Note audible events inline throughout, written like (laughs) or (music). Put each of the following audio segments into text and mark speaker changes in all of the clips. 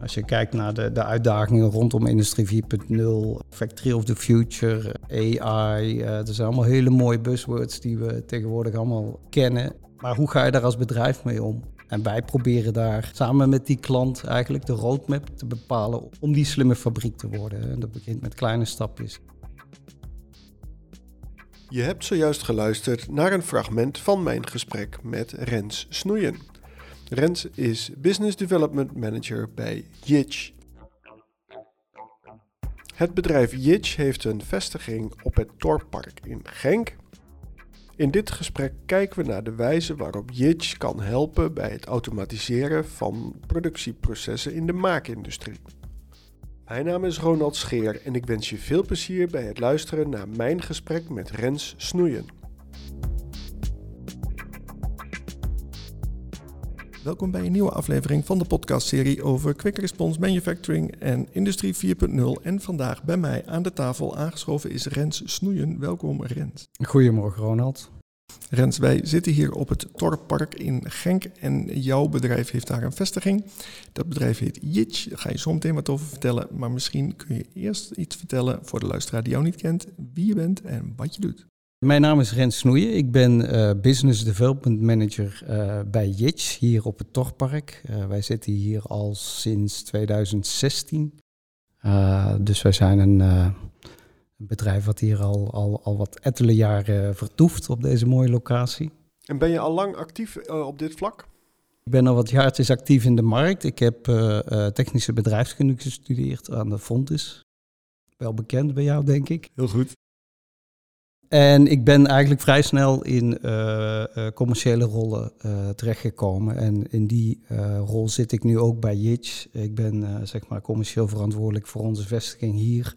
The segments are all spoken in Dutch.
Speaker 1: Als je kijkt naar de, de uitdagingen rondom Industrie 4.0, Factory of the Future, AI, uh, dat zijn allemaal hele mooie buzzwords die we tegenwoordig allemaal kennen. Maar hoe ga je daar als bedrijf mee om? En wij proberen daar samen met die klant eigenlijk de roadmap te bepalen om die slimme fabriek te worden. En dat begint met kleine stapjes.
Speaker 2: Je hebt zojuist geluisterd naar een fragment van mijn gesprek met Rens Snoeien. Rens is Business Development Manager bij Jitch. Het bedrijf Jitch heeft een vestiging op het Torpark in Genk. In dit gesprek kijken we naar de wijze waarop Jitch kan helpen bij het automatiseren van productieprocessen in de maakindustrie. Mijn naam is Ronald Scheer en ik wens je veel plezier bij het luisteren naar mijn gesprek met Rens Snoeien. Welkom bij een nieuwe aflevering van de podcastserie over Quick Response Manufacturing en Industrie 4.0. En vandaag bij mij aan de tafel aangeschoven is Rens Snoeien. Welkom Rens.
Speaker 1: Goedemorgen Ronald.
Speaker 2: Rens, wij zitten hier op het Torpark in Genk en jouw bedrijf heeft daar een vestiging. Dat bedrijf heet Jitch, daar ga je zo meteen wat over vertellen. Maar misschien kun je eerst iets vertellen voor de luisteraar die jou niet kent, wie je bent en wat je doet.
Speaker 1: Mijn naam is Rens Snoeien. Ik ben uh, Business Development Manager uh, bij Jitch hier op het Torpark. Uh, wij zitten hier al sinds 2016. dus wij zijn een, een, bedrijf wat hier al, al, al wat ettelijke jaren vertoeft op deze mooie locatie.
Speaker 2: En ben je al lang actief op dit vlak?
Speaker 1: Ik ben al wat jaartjes actief in de markt. Ik heb technische bedrijfskunde gestudeerd aan de Fontis. Wel bekend bij jou, denk ik.
Speaker 2: Heel goed.
Speaker 1: En ik ben eigenlijk vrij snel in uh, uh, commerciële rollen uh, terechtgekomen. En in die rol zit ik nu ook bij Jitch. Ik ben zeg maar commercieel verantwoordelijk voor onze vestiging hier.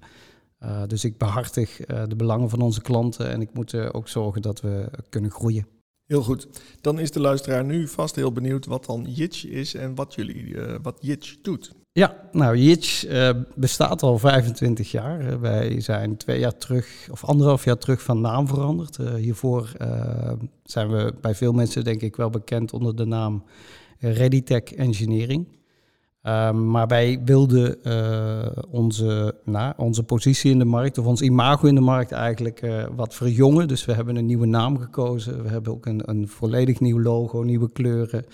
Speaker 1: dus ik behartig de belangen van onze klanten en ik moet ook zorgen dat we kunnen groeien.
Speaker 2: Heel goed. Dan is de luisteraar nu vast heel benieuwd wat dan Jitch is en wat jullie, wat Jitch doet.
Speaker 1: Ja, nou, Jitch uh, bestaat al 25 jaar. wij zijn twee jaar terug, of anderhalf jaar terug, van naam veranderd. Uh, hiervoor zijn we bij veel mensen, denk ik, wel bekend onder de naam ReadyTech Engineering. Ehm, maar wij wilden onze, nou, onze positie in de markt, of ons imago in de markt eigenlijk wat verjongen. Dus we hebben een nieuwe naam gekozen. We hebben ook een, een volledig nieuw logo, nieuwe kleuren.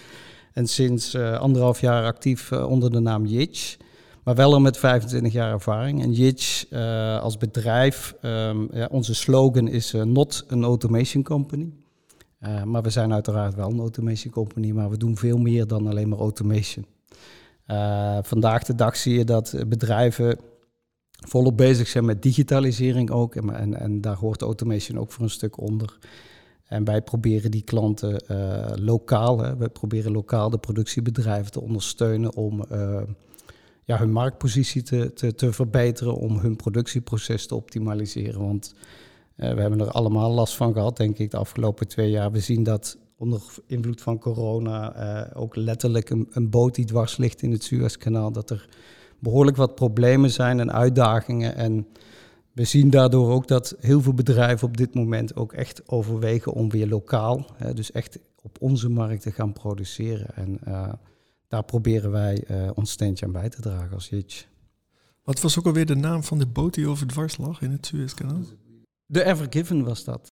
Speaker 1: En sinds uh, anderhalf jaar actief uh, onder de naam Jitch. Maar wel al met 25 jaar ervaring. En Jitch uh, als bedrijf, um, ja, onze slogan is not an automation company. maar we zijn uiteraard wel een automation company, maar we doen veel meer dan alleen maar automation. vandaag de dag zie je dat bedrijven volop bezig zijn met digitalisering ook. En, en, en daar hoort automation ook voor een stuk onder. En wij proberen die klanten uh, lokaal, hè, proberen lokaal de productiebedrijven te ondersteunen om uh, ja, hun marktpositie te, te, te, verbeteren, om hun productieproces te optimaliseren. Want uh, we hebben er allemaal last van gehad, denk ik, de afgelopen twee jaar. We zien dat onder invloed van corona ook letterlijk een, een boot die dwars ligt in het Suezkanaal, dat er behoorlijk wat problemen zijn en uitdagingen. En we zien daardoor ook dat heel veel bedrijven op dit moment ook echt overwegen om weer lokaal, hè, dus echt op onze markt te gaan produceren. En uh, daar proberen wij uh, ons steentje aan bij te dragen als Hitch.
Speaker 2: Wat was ook alweer de naam van de boot die over dwars lag in het Suezkanaal?
Speaker 1: De Evergiven was dat.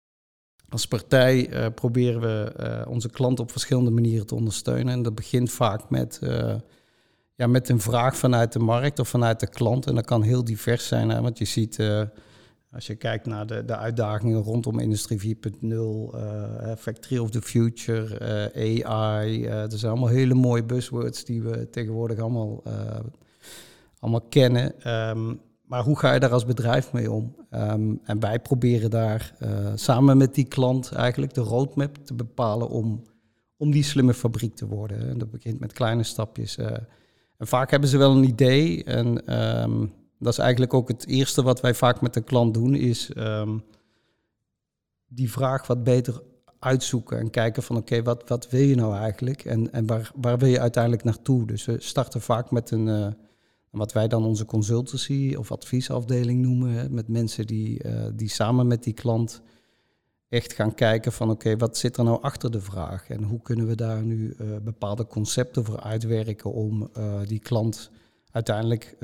Speaker 1: Als partij uh, proberen we onze klant op verschillende manieren te ondersteunen. En dat begint vaak met ja, met een vraag vanuit de markt of vanuit de klant. En dat kan heel divers zijn, hè, want je ziet, uh, als je kijkt naar de, de uitdagingen rondom Industrie 4.0, uh, Factory of the Future, uh, AI. er zijn allemaal hele mooie buzzwords die we tegenwoordig allemaal, allemaal kennen. Um, maar hoe ga je daar als bedrijf mee om? Um, en wij proberen daar samen met die klant eigenlijk de roadmap te bepalen om, om die slimme fabriek te worden. En dat begint met kleine stapjes. Vaak hebben ze wel een idee. En um, dat is eigenlijk ook het eerste wat wij vaak met de klant doen, is um, die vraag wat beter uitzoeken en kijken van oké, wat, wat wil je nou eigenlijk en, en waar, waar wil je uiteindelijk naartoe? Dus we starten vaak met een, uh, wat wij dan onze consultancy of adviesafdeling noemen, hè, met mensen die, uh, die samen met die klant echt gaan kijken van oké, wat zit er nou achter de vraag? En hoe kunnen we daar nu uh, bepaalde concepten voor uitwerken om uh, die klant uiteindelijk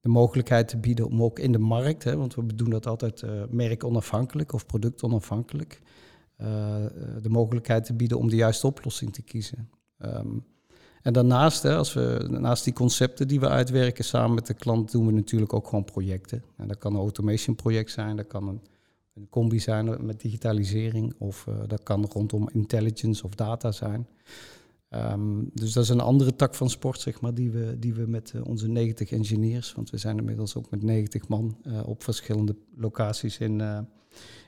Speaker 1: de mogelijkheid te bieden om ook in de markt, hè, want we doen dat altijd uh, merk onafhankelijk of product onafhankelijk, de mogelijkheid te bieden om de juiste oplossing te kiezen. Ehm, en daarnaast, hè, als we, naast die concepten die we uitwerken samen met de klant, doen we natuurlijk ook gewoon projecten. En dat kan een automation project zijn, dat kan een, een combi zijn met digitalisering, of uh, dat kan rondom intelligence of data zijn. Um, dus dat is een andere tak van sport, zeg maar, die we, die we met uh, onze 90 engineers, want we zijn inmiddels ook met 90 man uh, op verschillende locaties in,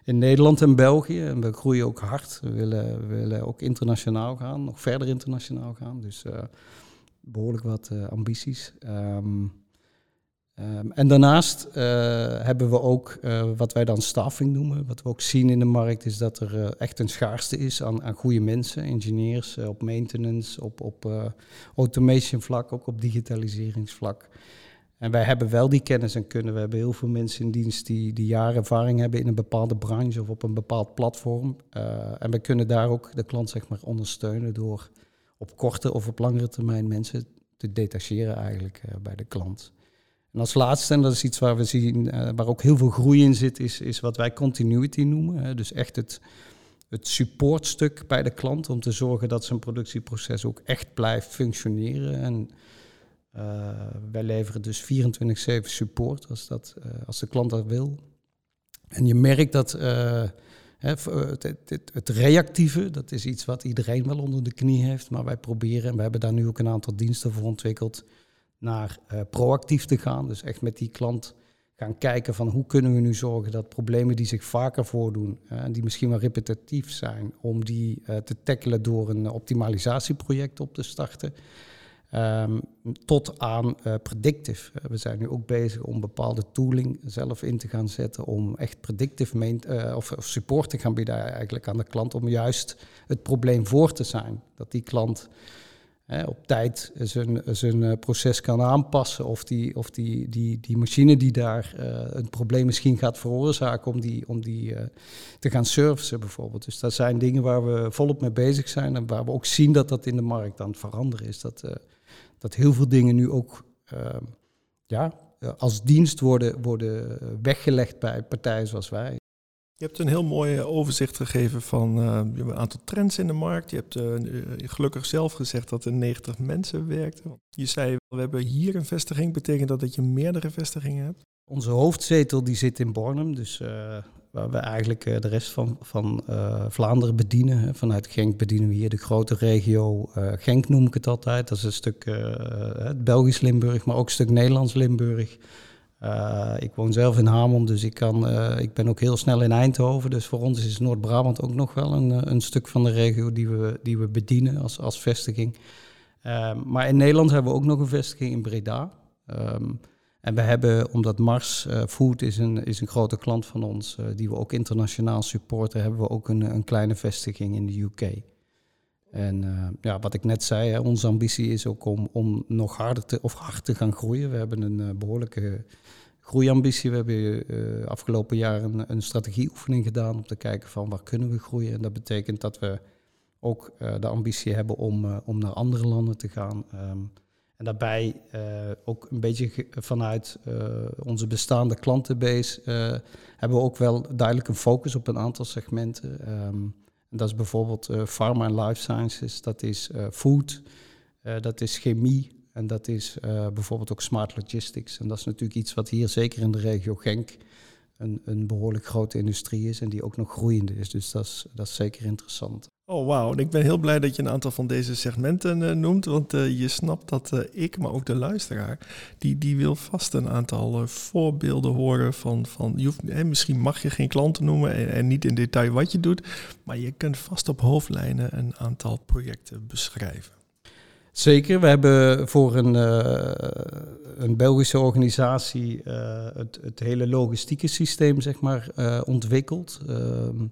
Speaker 1: in Nederland en België. En we groeien ook hard. We willen, we willen ook internationaal gaan, nog verder internationaal gaan. Dus behoorlijk wat ambities. Um, um, en daarnaast uh, hebben we ook wat wij dan staffing noemen. Wat we ook zien in de markt is dat er echt een schaarste is aan, aan goede mensen, engineers, op maintenance, op, op automation vlak, ook op digitaliseringsvlak. En wij hebben wel die kennis en kunnen. We hebben heel veel mensen in dienst die, die jaren ervaring hebben in een bepaalde branche of op een bepaald platform. En we kunnen daar ook de klant zeg maar, ondersteunen door op korte of op langere termijn mensen te detacheren eigenlijk bij de klant. En als laatste, en dat is iets waar we zien, uh, waar ook heel veel groei in zit, is, is wat wij continuity noemen. Dus echt het, het supportstuk bij de klant om te zorgen dat zijn productieproces ook echt blijft functioneren. En uh, wij leveren dus 24-7 support als, dat, uh, als de klant dat wil. En je merkt dat het, het, reactieve, dat is iets wat iedereen wel onder de knie heeft. Maar wij proberen, en we hebben daar nu ook een aantal diensten voor ontwikkeld, naar proactief te gaan. Dus echt met die klant gaan kijken van hoe kunnen we nu zorgen dat problemen die zich vaker voordoen, en die misschien wel repetitief zijn, om die te tackelen door een optimalisatieproject op te starten. Um, tot aan uh, predictive. We zijn nu ook bezig om bepaalde tooling zelf in te gaan zetten om echt predictive of, of, support te gaan bieden eigenlijk aan de klant om juist het probleem voor te zijn. Dat die klant op tijd zijn, zijn proces kan aanpassen of die, of die, die, die machine die daar een probleem misschien gaat veroorzaken om die, om die te gaan servicen bijvoorbeeld. Dus dat zijn dingen waar we volop mee bezig zijn en waar we ook zien dat dat in de markt aan het veranderen is. Dat, dat heel veel dingen nu ook uh, ja, als dienst worden, worden weggelegd bij partijen zoals wij.
Speaker 2: Je hebt een heel mooi overzicht gegeven van uh, een aantal trends in de markt. Je hebt uh, gelukkig zelf gezegd dat er 90 mensen werkten. Je zei, we hebben hier een vestiging. Betekent dat dat je meerdere vestigingen hebt?
Speaker 1: Onze hoofdzetel die zit in Bornem, dus waar we eigenlijk de rest van, van Vlaanderen bedienen. Vanuit Genk bedienen we hier de grote regio Genk noem ik het altijd. Dat is een stuk Belgisch Limburg, maar ook een stuk Nederlands Limburg. Ik woon zelf in Hamon, dus ik, kan, ik ben ook heel snel in Eindhoven. Dus voor ons is Noord-Brabant ook nog wel een, een stuk van de regio die we, die we bedienen als, als vestiging. maar in Nederland hebben we ook nog een vestiging in Breda. Um, en we hebben, omdat Mars Food is een, is een grote klant van ons, die we ook internationaal supporten, hebben we ook een, een kleine vestiging in de UK. En uh, ja, wat ik net zei, hè, onze ambitie is ook om, om nog harder te, of hard te gaan groeien. We hebben een behoorlijke groeiambitie. We hebben afgelopen jaar een, een strategieoefening gedaan om te kijken van waar kunnen we groeien. En dat betekent dat we ook de ambitie hebben om, om naar andere landen te gaan. Um, en daarbij ook een beetje vanuit onze bestaande klantenbase hebben we ook wel duidelijk een focus op een aantal segmenten. Um, dat is bijvoorbeeld pharma en life sciences, dat is food, dat is chemie en dat is bijvoorbeeld ook smart logistics. En dat is natuurlijk iets wat hier zeker in de regio Genk een, een behoorlijk grote industrie is en die ook nog groeiende is. Dus dat is, dat is zeker interessant.
Speaker 2: Oh, wauw. Ik ben heel blij dat je een aantal van deze segmenten uh, noemt. Want uh, je snapt dat uh, ik, maar ook de luisteraar, die, die wil vast een aantal voorbeelden horen van. van je misschien mag je geen klanten noemen en, en, niet in detail wat je doet. Maar je kunt vast op hoofdlijnen een aantal projecten beschrijven.
Speaker 1: Zeker. We hebben voor een, een Belgische organisatie het, het hele logistieke systeem zeg maar, ontwikkeld. Ehm,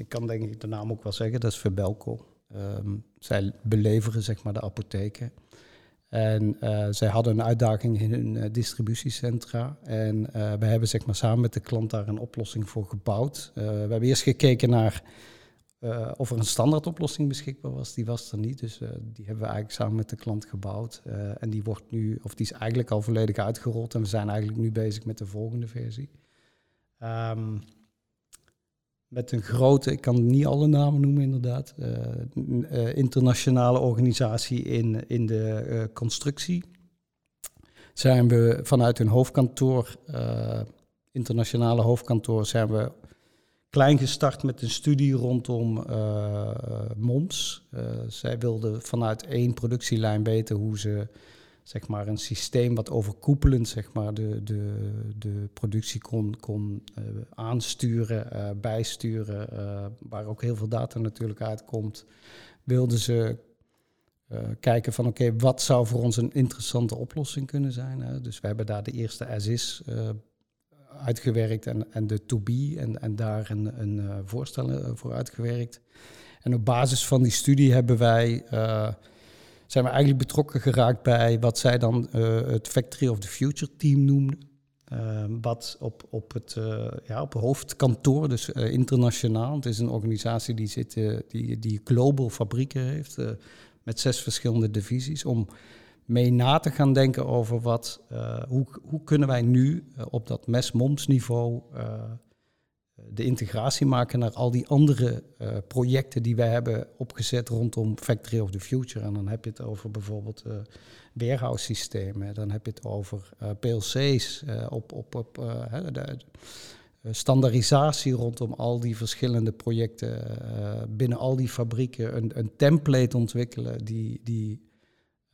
Speaker 1: ik kan denk ik de naam ook wel zeggen, dat is Verbelco. Um, zij beleveren zeg maar de apotheken. En uh, zij hadden een uitdaging in hun uh, distributiecentra. En uh, we hebben zeg maar, samen met de klant daar een oplossing voor gebouwd. we hebben eerst gekeken naar of er een standaardoplossing beschikbaar was. Die was er niet, dus die hebben we eigenlijk samen met de klant gebouwd. en die wordt nu, of die is eigenlijk al volledig uitgerold en we zijn eigenlijk nu bezig met de volgende versie. Um, met een grote, ik kan niet alle namen noemen inderdaad, uh, internationale organisatie in, in de uh, constructie. Zijn we vanuit hun hoofdkantoor, internationale hoofdkantoor, zijn we klein gestart met een studie rondom MOMS. zij wilden vanuit één productielijn weten hoe ze zeg maar, een systeem wat overkoepelend zeg maar, de, de, de productie kon, kon uh, aansturen, uh, bijsturen, uh, waar ook heel veel data natuurlijk uitkomt, wilden ze kijken van oké, wat zou voor ons een interessante oplossing kunnen zijn. Hè? Dus we hebben daar de eerste as-is uitgewerkt en, en de to-be en, en daar een, een voorstel voor uitgewerkt. En op basis van die studie hebben wij zijn we eigenlijk betrokken geraakt bij wat zij dan uh, het Factory of the Future team noemden. Uh, wat op, op, het, uh, ja, op hoofdkantoor, dus internationaal. Het is een organisatie die, zit, die, die global fabrieken heeft met zes verschillende divisies. Om mee na te gaan denken over wat, hoe, hoe kunnen wij nu op dat mes-moms niveau de integratie maken naar al die andere uh, projecten die wij hebben opgezet rondom Factory of the Future. En dan heb je het over bijvoorbeeld uh, warehouse systemen, dan heb je het over PLC's, op, op, op de, standaardisatie rondom al die verschillende projecten, binnen al die fabrieken, een, een template ontwikkelen die, die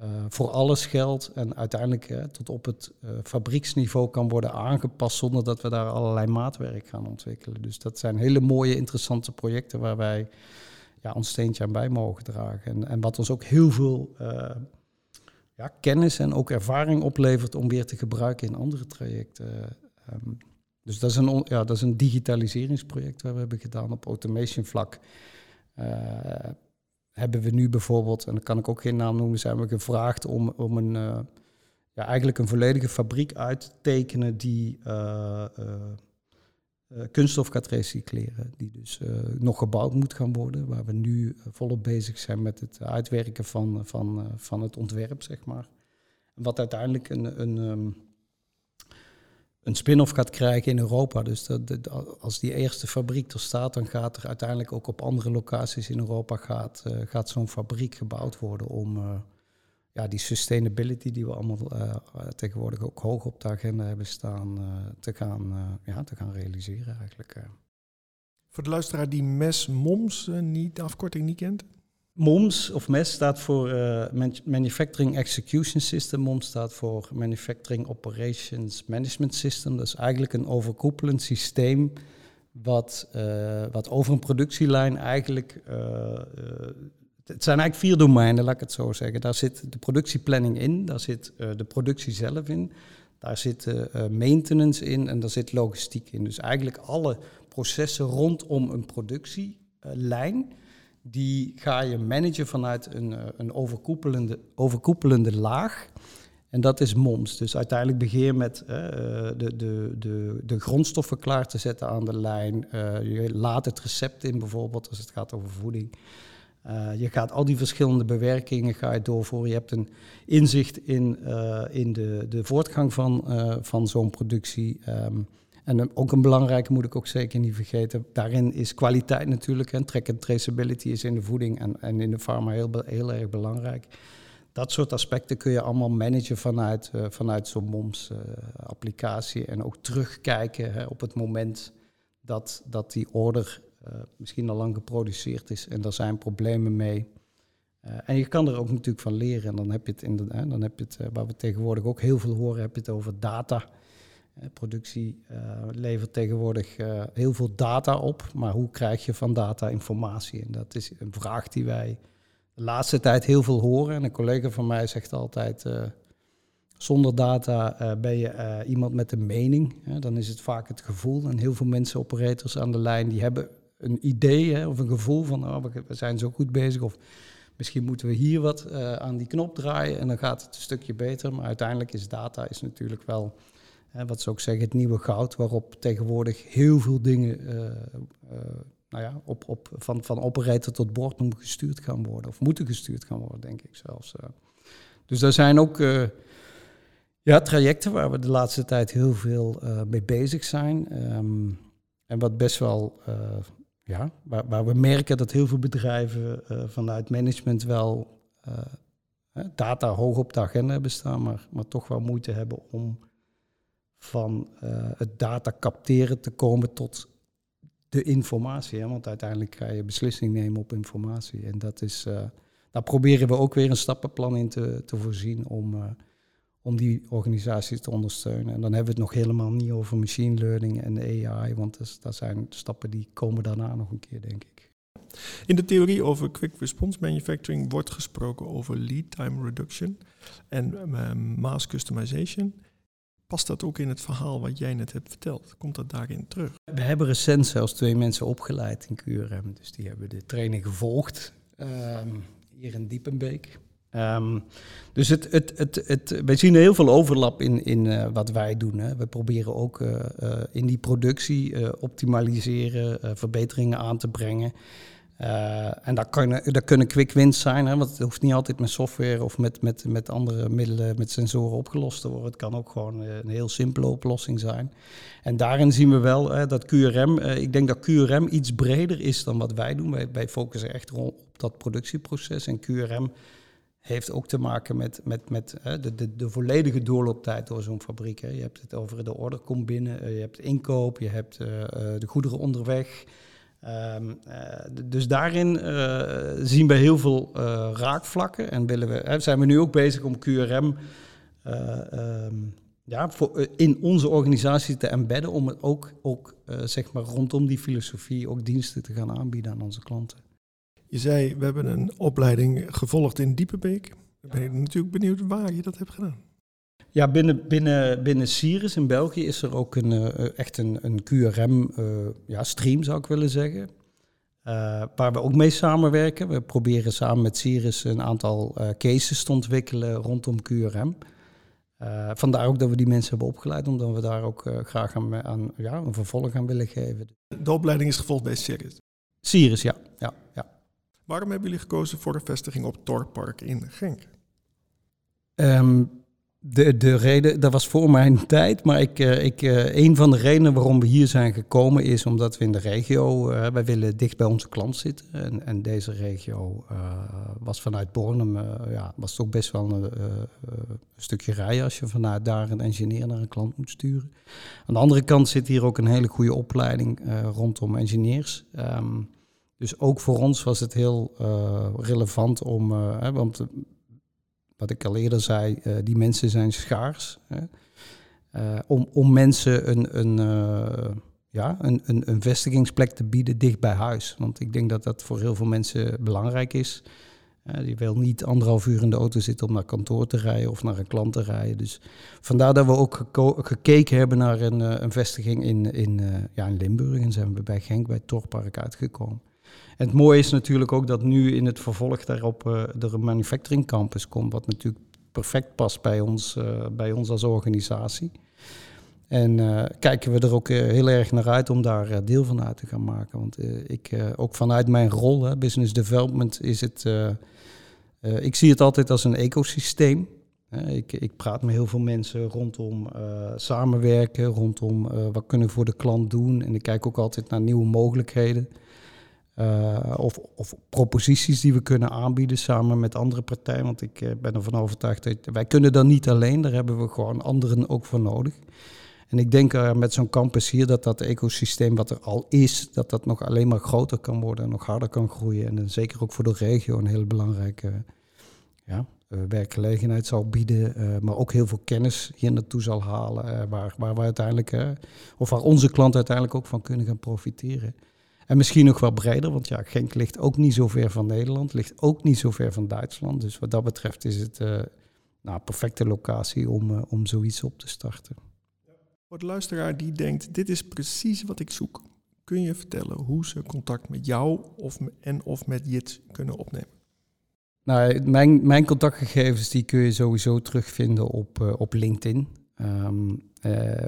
Speaker 1: uh, voor alles geldt en uiteindelijk tot op het uh, fabrieksniveau kan worden aangepast zonder dat we daar allerlei maatwerk gaan ontwikkelen. Dus dat zijn hele mooie, interessante projecten waar wij ja, ons steentje aan bij mogen dragen. En, en wat ons ook heel veel ja, kennis en ook ervaring oplevert om weer te gebruiken in andere trajecten. Um, dus dat is, een, ja, dat is een digitaliseringsproject waar we hebben gedaan op automation vlak hebben we nu bijvoorbeeld, en dan kan ik ook geen naam noemen, zijn we gevraagd om, om een, uh, ja, eigenlijk een volledige fabriek uit te tekenen die uh, uh, kunststof gaat recycleren. Die dus nog gebouwd moet gaan worden, waar we nu volop bezig zijn met het uitwerken van, van, van het ontwerp, zeg maar. Wat uiteindelijk een, een um, een spin-off gaat krijgen in Europa. Dus dat, als die eerste fabriek er staat, dan gaat er uiteindelijk ook op andere locaties in Europa gaat, uh, gaat zo'n fabriek gebouwd worden om uh, ja, die sustainability die we allemaal uh, tegenwoordig ook hoog op de agenda hebben staan, te, gaan, ja, te gaan realiseren eigenlijk.
Speaker 2: Voor de luisteraar die MES MOMS niet, de afkorting niet kent?
Speaker 1: MOMS of MES staat voor uh, Manufacturing Execution System. MOMS staat voor Manufacturing Operations Management System. Dat is eigenlijk een overkoepelend systeem wat, uh, wat over een productielijn eigenlijk... Uh, het zijn eigenlijk vier domeinen, laat ik het zo zeggen. Daar zit de productieplanning in, daar zit de productie zelf in, daar zit maintenance in en daar zit logistiek in. Dus eigenlijk alle processen rondom een productielijn die ga je managen vanuit een, eh, een overkoepelende, overkoepelende laag. En dat is MOMS. Dus uiteindelijk begin je met uh, de, de, de, de grondstoffen klaar te zetten aan de lijn. Je laat het recept in bijvoorbeeld als het gaat over voeding. Je gaat al die verschillende bewerkingen ga je doorvoeren. Je hebt een inzicht in, in de, de voortgang van, van zo'n productie. Um, en ook een belangrijke moet ik ook zeker niet vergeten. Daarin is kwaliteit natuurlijk. En track traceability is in de voeding en, en in de pharma heel, heel erg belangrijk. Dat soort aspecten kun je allemaal managen vanuit, uh, vanuit zo'n MOMS-applicatie. en ook terugkijken hè, op het moment dat, dat die order uh, misschien al lang geproduceerd is en daar zijn problemen mee. En je kan er ook natuurlijk van leren. En dan heb je het, in de, dan heb je het waar we tegenwoordig ook heel veel horen, heb je het over data. Eh, productie uh, levert tegenwoordig uh, heel veel data op, maar hoe krijg je van data informatie? En dat is een vraag die wij de laatste tijd heel veel horen. En een collega van mij zegt altijd: zonder data ben je iemand met een mening. Dan is het vaak het gevoel. En heel veel mensen, operators aan de lijn, die hebben een idee of een gevoel van: oh, we zijn zo goed bezig. Of misschien moeten we hier wat aan die knop draaien en dan gaat het een stukje beter. Maar uiteindelijk is data is natuurlijk wel wat ze ook zeggen, het nieuwe goud, waarop tegenwoordig heel veel dingen uh, uh, nou ja, op, op, van, van operator tot boardroom gestuurd gaan worden. Of moeten gestuurd gaan worden, denk ik zelfs. Dus er zijn ook ja, trajecten waar we de laatste tijd heel veel mee bezig zijn. Ehm, en wat best wel, ja, waar, waar we merken dat heel veel bedrijven vanuit management wel data hoog op de agenda hebben staan, maar, maar toch wel moeite hebben om van uh, het data capteren te komen tot de informatie. Hè? Want uiteindelijk ga je beslissing nemen op informatie. En dat is, uh, daar proberen we ook weer een stappenplan in te, te voorzien om, uh, om die organisaties te ondersteunen. En dan hebben we het nog helemaal niet over machine learning en AI, want dat zijn stappen die komen daarna nog een keer, denk ik.
Speaker 2: In de theorie over quick response manufacturing wordt gesproken over lead time reduction en mass customization. Past dat ook in het verhaal wat jij net hebt verteld? Komt dat daarin terug?
Speaker 1: We hebben recent zelfs twee mensen opgeleid in QRM. Dus die hebben de training gevolgd um, hier in Diepenbeek. Um, dus het, het, het, het, wij zien heel veel overlap in, in uh, wat wij doen. Hè. We proberen ook uh, uh, in die productie optimaliseren, verbeteringen aan te brengen. Uh, en dat, kunnen quick wins zijn, hè, want het hoeft niet altijd met software of met, met, met andere middelen, met sensoren opgelost te worden. Het kan ook gewoon eh, een heel simpele oplossing zijn. En daarin zien we wel hè, dat QRM, uh, ik denk dat QRM iets breder is dan wat wij doen. Wij, focussen echt op dat productieproces. En QRM heeft ook te maken met, met, met de, de, de volledige doorlooptijd door zo'n fabriek. Je hebt het over de order komt binnen, je hebt inkoop, je hebt de goederen onderweg. Um, uh, dus daarin uh, zien we heel veel uh, raakvlakken en willen we, zijn we nu ook bezig om QRM um, ja, voor, in onze organisatie te embedden, om het ook, ook zeg maar rondom die filosofie ook diensten te gaan aanbieden aan onze klanten.
Speaker 2: Je zei, we hebben een opleiding gevolgd in Diepenbeek. Dan ben ik natuurlijk benieuwd waar je dat hebt gedaan.
Speaker 1: Ja, binnen, binnen, binnen Sirius in België is er ook een, uh, echt een, een QRM uh, ja, stream, zou ik willen zeggen. Uh, waar we ook mee samenwerken. We proberen samen met Sirius een aantal cases te ontwikkelen rondom QRM. vandaar ook dat we die mensen hebben opgeleid, omdat we daar ook graag aan, aan, ja, een vervolg aan willen geven.
Speaker 2: De opleiding is gevolgd bij Sirius?
Speaker 1: Sirius, ja. ja, ja.
Speaker 2: Waarom hebben jullie gekozen voor een vestiging op Torpark in Genk?
Speaker 1: Um, de, de reden, dat was voor mijn tijd, maar ik, uh, ik, uh, een van de redenen waarom we hier zijn gekomen is omdat we in de regio, uh, wij willen dicht bij onze klant zitten. En, en deze regio was vanuit Bornem, ja, was toch best wel een, stukje rijden als je vanuit daar een engineer naar een klant moet sturen. Aan de andere kant zit hier ook een hele goede opleiding rondom engineers. Um, dus ook voor ons was het heel relevant om, want wat ik al eerder zei, uh, die mensen zijn schaars. Hè. Uh, om, om mensen een, een, uh, ja, een, een, vestigingsplek te bieden dicht bij huis. Want ik denk dat dat voor heel veel mensen belangrijk is. die wil niet anderhalf uur in de auto zitten om naar kantoor te rijden of naar een klant te rijden. Dus vandaar dat we ook gekeken hebben naar een, een vestiging in, in, ja, in Limburg. En zijn we bij Genk, bij Torpark uitgekomen. En het mooie is natuurlijk ook dat nu in het vervolg daarop uh, er een manufacturing campus komt, wat natuurlijk perfect past bij ons, uh, bij ons als organisatie. En uh, kijken we er ook heel erg naar uit om daar deel van uit te gaan maken. Want ik, ook vanuit mijn rol, hè, business development, is het. ik zie het altijd als een ecosysteem. Ik, ik, praat met heel veel mensen rondom samenwerken, rondom wat kunnen we voor de klant doen. En ik kijk ook altijd naar nieuwe mogelijkheden. Uh, of, of, proposities die we kunnen aanbieden samen met andere partijen. Want ik uh, ben ervan overtuigd dat wij kunnen dat niet alleen, daar hebben we gewoon anderen ook voor nodig. En ik denk uh, met zo'n campus hier dat dat ecosysteem wat er al is, dat dat nog alleen maar groter kan worden en nog harder kan groeien. En zeker ook voor de regio een heel belangrijke ja, werkgelegenheid zal bieden, maar ook heel veel kennis hier naartoe zal halen, waar, waar we uiteindelijk, of waar onze klanten uiteindelijk ook van kunnen gaan profiteren. En misschien nog wel breder, want ja, Genk ligt ook niet zo ver van Nederland, ligt ook niet zo ver van Duitsland. Dus wat dat betreft is het uh, nou, perfecte locatie om, uh, om zoiets op te starten.
Speaker 2: Voor de luisteraar die denkt, dit is precies wat ik zoek. Kun je vertellen hoe ze contact met jou of, en of met Jits kunnen opnemen?
Speaker 1: Nou, mijn, mijn contactgegevens die kun je sowieso terugvinden op, uh, op LinkedIn. Ehm,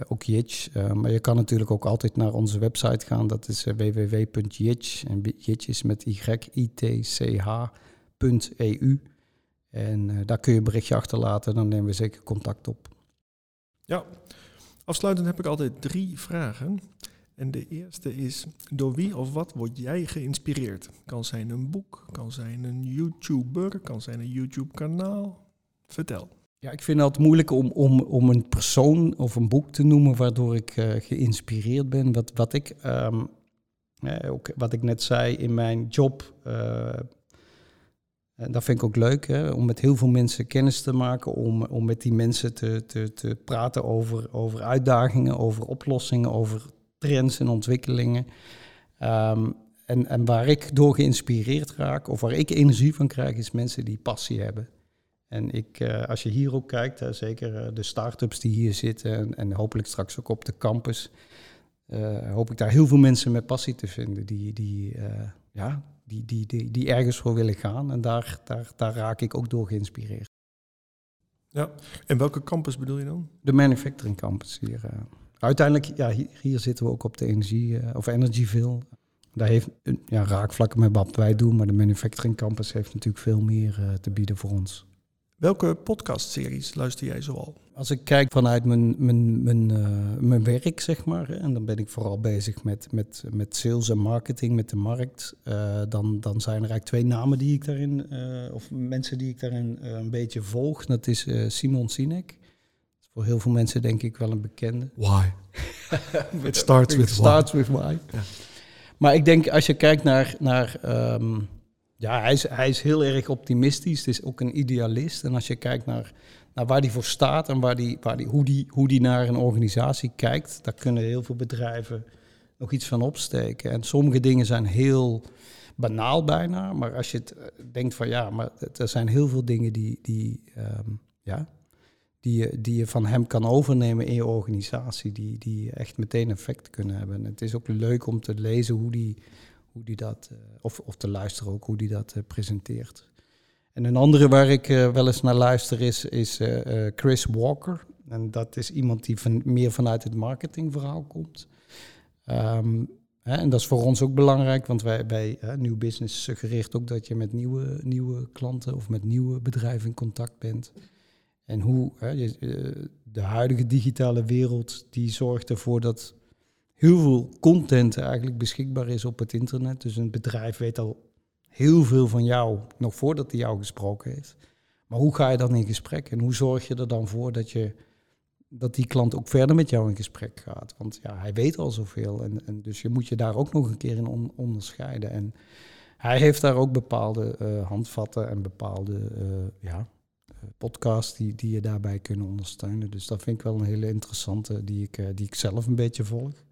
Speaker 1: ook Jitch. maar je kan natuurlijk ook altijd naar onze website gaan. Dat is www.jitch. En Jitch is met y-i-t-c-h.eu. En daar kun je een berichtje achterlaten. Dan nemen we zeker contact op.
Speaker 2: Ja, afsluitend heb ik altijd drie vragen. En de eerste is, door wie of wat word jij geïnspireerd? Kan zijn een boek, kan zijn een YouTuber, kan zijn een YouTube-kanaal. Vertel.
Speaker 1: Ja, ik vind het moeilijk om, om, om een persoon of een boek te noemen waardoor ik uh, geïnspireerd ben. Wat, wat, ik, um, ook wat ik net zei in mijn job, uh, dat vind ik ook leuk, hè, om met heel veel mensen kennis te maken, om, om met die mensen te, te, te praten over, over uitdagingen, over oplossingen, over trends en ontwikkelingen. Um, en, en waar ik door geïnspireerd raak, of waar ik energie van krijg, is mensen die passie hebben. En ik, uh, als je hier ook kijkt, uh, zeker uh, de start-ups die hier zitten en, en, hopelijk straks ook op de campus, hoop ik daar heel veel mensen met passie te vinden die, die, ja, die, die, die, die ergens voor willen gaan. En daar, daar, daar raak ik ook door geïnspireerd.
Speaker 2: Ja, en welke campus bedoel je dan?
Speaker 1: De manufacturing campus hier. Uiteindelijk, ja, hier, hier, zitten we ook op de energie, of Energyville. Daar heeft ja, raakvlakken met wat wij doen, maar de manufacturing campus heeft natuurlijk veel meer te bieden voor ons.
Speaker 2: Welke podcastseries luister jij zoal?
Speaker 1: Als ik kijk vanuit mijn, mijn, mijn, uh, mijn werk, zeg maar, en dan ben ik vooral bezig met, met, met sales en marketing, met de markt, uh, dan, dan zijn er eigenlijk twee namen die ik daarin, uh, of mensen die ik daarin een beetje volg. Dat is Simon Sinek. Voor heel veel mensen denk ik wel een bekende.
Speaker 2: Why? (laughs) It starts with
Speaker 1: It starts with why. Maar ik denk als je kijkt naar, naar um, ja, hij is, hij is heel erg optimistisch. Het is ook een idealist. En als je kijkt naar, naar waar hij voor staat en waar die, waar die, hoe hij die, hoe die naar een organisatie kijkt, daar kunnen heel veel bedrijven nog iets van opsteken. En sommige dingen zijn heel banaal bijna. Maar als je het eh, denkt van ja, maar er zijn heel veel dingen die, die, um, ja, die, je, die je van hem kan overnemen in je organisatie, die, die echt meteen effect kunnen hebben. En het is ook leuk om te lezen hoe die hoe die dat, uh, of, of te luisteren ook, hoe die dat uh, presenteert. En een andere waar ik uh, wel eens naar luister is, is Chris Walker. En dat is iemand die van, meer vanuit het marketingverhaal komt. Um, hè, en dat is voor ons ook belangrijk, want wij bij Nieuw Business suggereert ook dat je met nieuwe, nieuwe klanten of met nieuwe bedrijven in contact bent. En hoe hè, de huidige digitale wereld, die zorgt ervoor dat heel veel content eigenlijk beschikbaar is op het internet. Dus een bedrijf weet al heel veel van jou, nog voordat hij jou gesproken heeft. Maar hoe ga je dan in gesprek en hoe zorg je er dan voor dat, je, dat die klant ook verder met jou in gesprek gaat? Want ja, hij weet al zoveel en, en dus je moet je daar ook nog een keer in onderscheiden. En hij heeft daar ook bepaalde uh, handvatten en bepaalde uh, ja, podcasts die, die je daarbij kunnen ondersteunen. Dus dat vind ik wel een hele interessante die ik, die ik zelf een beetje volg.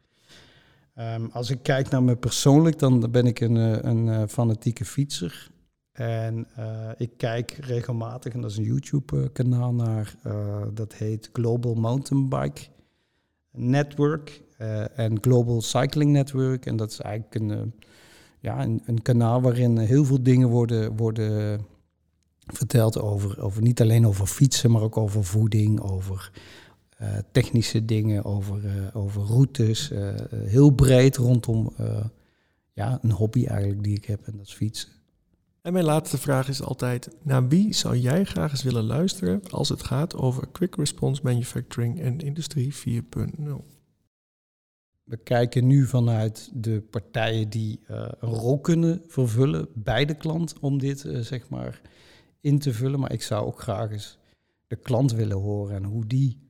Speaker 1: Um, als ik kijk naar me persoonlijk, dan ben ik een, eh, een, een fanatieke fietser. En uh, ik kijk regelmatig, en dat is een YouTube-kanaal naar, dat heet Global Mountain Bike Network en Global Cycling Network. En dat is eigenlijk een, ja, een, een, kanaal waarin heel veel dingen worden, worden verteld over, over, niet alleen over fietsen, maar ook over voeding, over technische dingen, over, uh, over routes. Uh, heel breed rondom ja, een hobby eigenlijk die ik heb en dat is fietsen.
Speaker 2: En mijn laatste vraag is altijd, naar wie zou jij graag eens willen luisteren als het gaat over quick response manufacturing en industrie 4.0?
Speaker 1: We kijken nu vanuit de partijen die een rol kunnen vervullen bij de klant om dit zeg maar in te vullen. Maar ik zou ook graag eens de klant willen horen en hoe die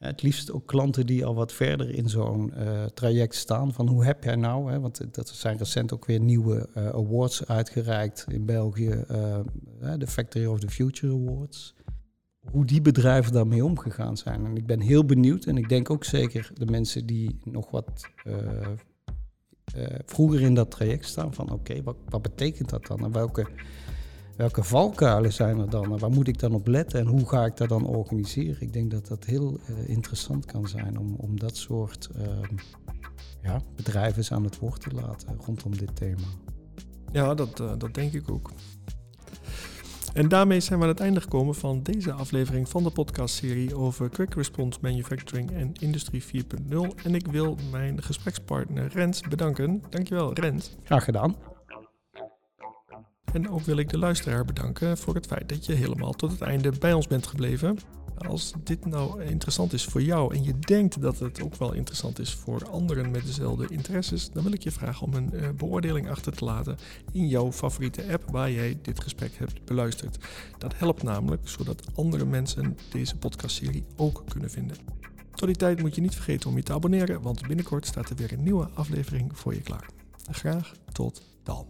Speaker 1: het liefst ook klanten die al wat verder in zo'n uh, traject staan. Van hoe heb jij nou, hè, want dat zijn recent ook weer nieuwe uh, awards uitgereikt in België, uh, de Factory of the Future Awards. Hoe die bedrijven daarmee omgegaan zijn. En ik ben heel benieuwd en ik denk ook zeker de mensen die nog wat vroeger in dat traject staan. Van oké, wat, wat betekent dat dan? En welke welke valkuilen zijn er dan? En waar moet ik dan op letten en hoe ga ik dat dan organiseren? Ik denk dat dat heel uh, interessant kan zijn om, om dat soort uh, ja, bedrijven aan het woord te laten rondom dit thema.
Speaker 2: Ja, dat, uh, dat denk ik ook. En daarmee zijn we aan het einde gekomen van deze aflevering van de podcastserie over Quick Response Manufacturing en Industrie 4.0. En ik wil mijn gesprekspartner Rens bedanken. Dankjewel Rens.
Speaker 1: Graag gedaan.
Speaker 2: En ook wil ik de luisteraar bedanken voor het feit dat je helemaal tot het einde bij ons bent gebleven. Als dit nou interessant is voor jou en je denkt dat het ook wel interessant is voor anderen met dezelfde interesses, dan wil ik je vragen om een uh, beoordeling achter te laten in jouw favoriete app waar jij dit gesprek hebt beluisterd. Dat helpt namelijk zodat andere mensen deze podcastserie ook kunnen vinden. Tot die tijd moet je niet vergeten om je te abonneren, want binnenkort staat er weer een nieuwe aflevering voor je klaar. Graag tot dan.